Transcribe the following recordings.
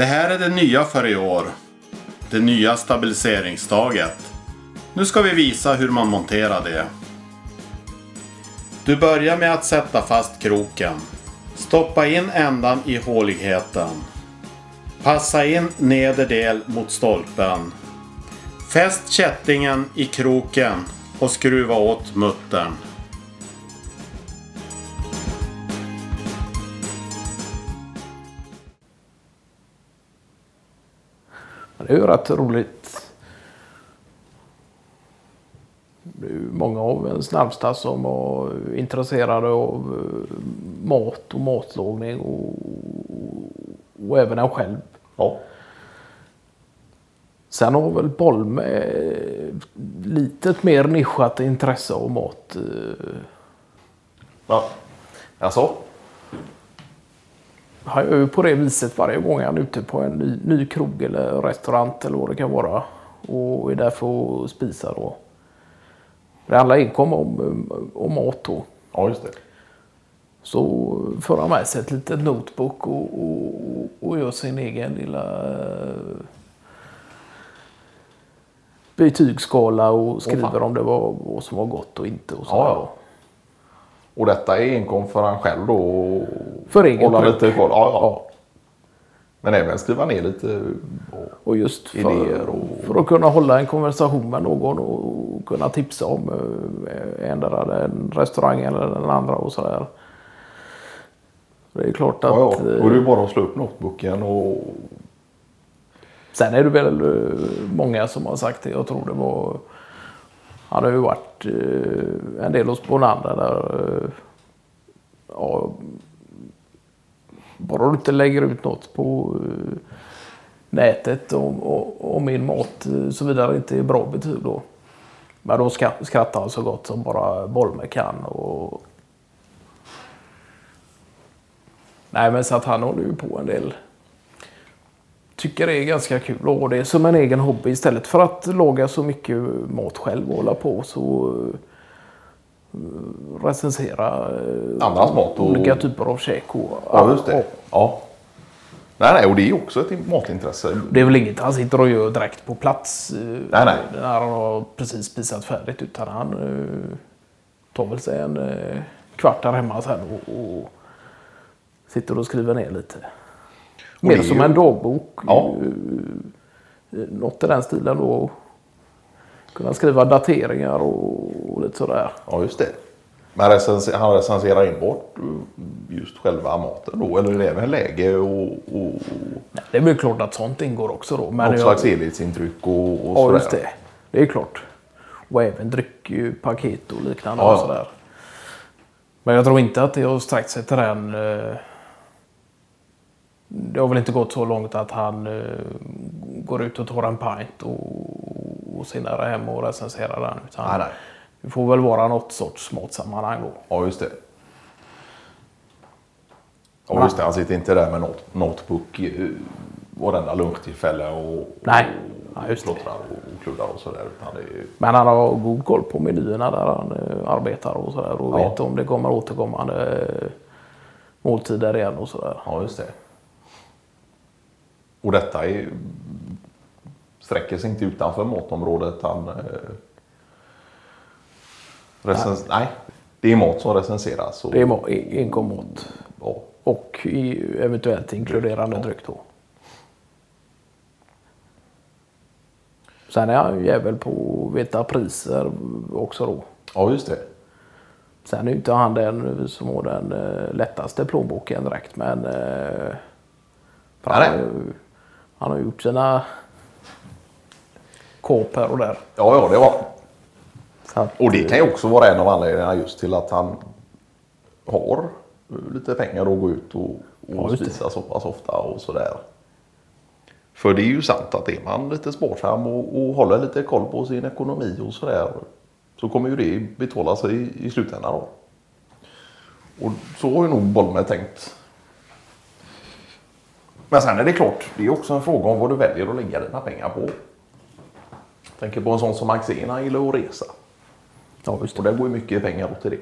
Det här är det nya för i år. Det nya stabiliseringsstaget. Nu ska vi visa hur man monterar det. Du börjar med att sätta fast kroken. Stoppa in ändan i håligheten. Passa in nederdel mot stolpen. Fäst kättingen i kroken och skruva åt muttern. Det är ju rätt roligt. Det är många av ens närmsta som är intresserade av eh, mat och matlagning och, och även en själv. Ja. Sen har väl Bolme eh, litet mer nischat intresse av mat. eh. ja. Alltså? Gör ju på det viset varje gång han är ute på en ny, ny krog eller restaurang eller vad det kan vara. Och är där för att spisa då. Det handlar enkom om, om mat då. Ja, just det. Så för han med sig ett litet notebook och, och, och gör sin egen lilla eh, betygsskala och skriver fan. om det var vad som var gott och inte. Och så Ja, ja. Och detta är enkom för han själv då? och För egen Hålla lite koll? Ja, ja. Men även skriva ner lite? Och... Och just för, Idéer och- för att kunna hålla en konversation med någon och kunna tipsa om eh, endera den restaurang eller den andra och sådär. Det är klart att... Ja, ja. Då är det eh, ju bara att slå upp notebooken och... Sen är det väl eh, många som har sagt det. Jag tror det var... Han har ju varit eh, en del hos Bonander där... eh, Ja, bara du inte lägger ut något på eh, nätet om, och, och min mat eh, såvida det inte är bra betyg då. Men då skrattar han så gott som bara Bolme kan. Och... Nej men så att han håller ju på en del tycker det är ganska kul och det är som en egen hobby istället för att laga så mycket mat själv och hålla på så eh, recensera eh, Andras mat och- olika typer av käk. Och, Ja, just det. och Ja. Nej, nej, och det är också ett matintresse. Det är väl inget han sitter och gör direkt på plats. eh, Nej, nej. När han har precis spisat färdigt. Utan han tar väl sig en kvart där hemma sen och, och sitter och skriver ner lite. Mer som ju- en dagbok. Ja. eh, Något i den stilen då. Kunna skriva dateringar och, lite sådär. Ja, just det. Men recense- han recenserar enbart eh, just själva maten då? Eller är det även läge och, och Nej, det är väl klart att sånt ingår också då. Men något jag- slags helhetsintryck och, och Ja, sådär? just det. Det är klart. Och även dryckpaket och liknande. Ja, och sådär. Men jag tror inte att det har sträckt sig till den... eh, Det har väl inte gått så långt att han eh, går ut och tar en pint och, och senare hem och recenserar den. Utan Nej, nej. Det får väl vara något sorts matsammanhang då. Ja, just det. Ja, just det. Han sitter inte där med not notebook eh, varenda lunchtillfälle och, Nej. och Ja, just det. plottrar och, och kluddar och sådär. Ju... Men han har god koll på menyerna där han eh, arbetar och sådär. Och Ja. vet om det kommer återkommande eh, måltider igen och sådär. Ja, just det. Och detta är, sträcker sig inte utanför matområdet. Han, eh, recens, nej. det är mat som recenseras. Och, Det är enkom mat. ja, Och i, eventuellt inkluderande dryck då. Sen är han ju jävel på att veta priser också då. ja, just det. Sen är inte han den som har den eh, lättaste plånboken direkt. Men eh, Nej, har nej. Han har gjort sina kåp här och där. Ja, ja, det var Så att, Och det kan ju också vara en av anledningarna just till att han har lite pengar att gå ut och, och spisa så pass ofta och sådär. För det är ju sant att är man lite sparsam och, och håller lite koll på sin ekonomi och sådär så kommer ju det betala sig i, i slutändan då. Och så har ju nog Bolme tänkt. Men sen är det klart, det är också en fråga om vad du väljer att lägga dina pengar på. Tänker på en sån som Axén, han gillar att resa. ja, just Och det. går ju mycket pengar åt till det.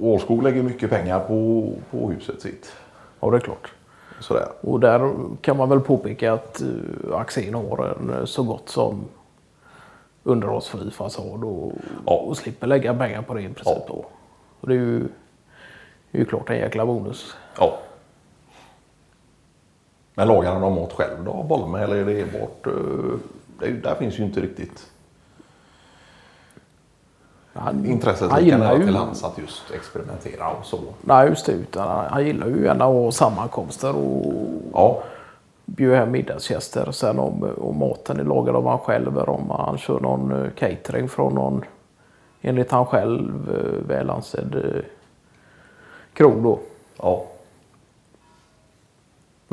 Årskog lägger mycket pengar på, på huset sitt. Ja, det är klart. Sådär. Och där kan man väl påpeka att uh, Axén har en eh, så gott som underhållsfri fasad och, Ja. och slipper lägga pengar på det i princip. Ja. Då. Och det är ju, det är ju klart en jäkla bonus. Ja. Men lagar han någon mat själv då, Bolme? Eller är det enbart... eh, Det, där finns ju inte riktigt Han, intresset han gillar ju, till hands att just experimentera och så. Nej, just det. Utan han, han gillar ju gärna att ha sammankomster och Ja, bjuda hem middagsgäster. Sen om, om maten är lagad av han själv eller om han kör någon eh, catering från någon enligt han själv eh, väl ansedd krog då. ja,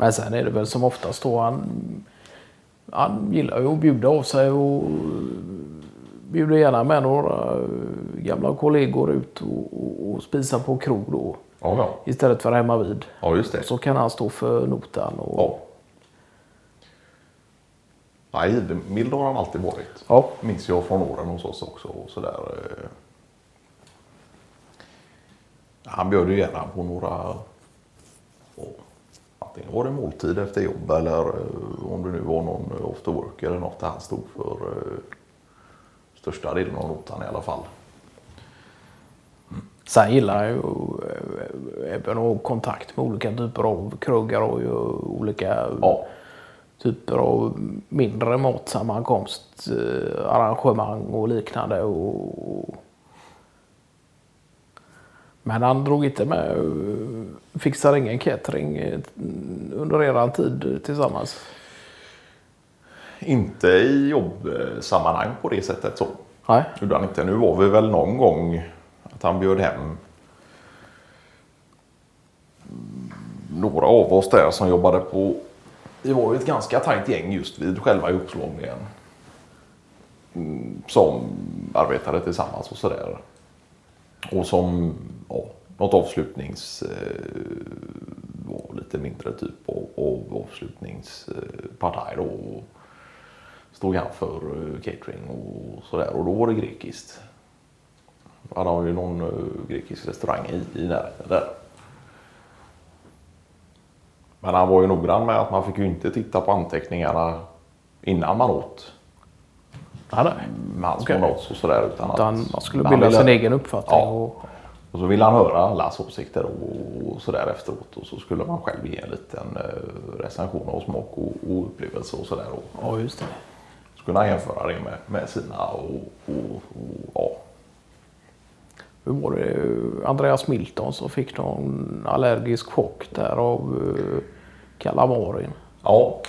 Men sen är det väl som oftast då han, han gillar ju att bjuda av sig och bjuder gärna med några gamla kollegor ut och, och, och spisa på krog då. ja, ja. Istället för hemma vid. ja just det. Så kan han stå för notan. Och, Ja. Nej, givmild har han alltid varit. Ja. Minns jag från åren hos oss också. Och sådär. eh. Han bjöd ju gärna på några... Antingen var det måltid efter jobb eller eh, om det nu var någon eh, after work eller något där han stod för eh, största delen av notan i alla fall. Sen gillar jag ju även att ha kontakt med olika typer av krögar och olika Ja, typer av mindre matsammankomst, arrangemang och liknande. Och... Men han drog inte med, fixade ingen catering eh, under eran tid tillsammans. inte i jobbsammanhang på det sättet så. Nej. Han inte. Nu var vi väl någon gång att han bjöd hem några av oss där som jobbade på... Vi var ju ett ganska tajt gäng just vid själva ihopslagningen. Mm, Som arbetade tillsammans och sådär. Och som något avslutnings... Eh, lite mindre typ av, av avslutningspartaj då. Och stod han för eh, catering och sådär. Och då var det grekiskt. Han har ju någon eh, grekisk restaurang i, i närheten där. Men han var ju noggrann med att man fick ju inte titta på anteckningarna innan man åt. Nej, nej. Med hans okay. och sådär. Utan, Utan att man skulle bilda sin egen uppfattning. Ja. Och, Och så ville han höra allas åsikter och, sådär efteråt. Och så skulle man själv ge en liten eh, recension av smak och, upplevelse och sådär. Ja, just det. så kunde han jämföra det med, med sina och, och, och ja. Hur var det? Andreas Milton som fick någon allergisk chock där av uh, kalamarin. Ja,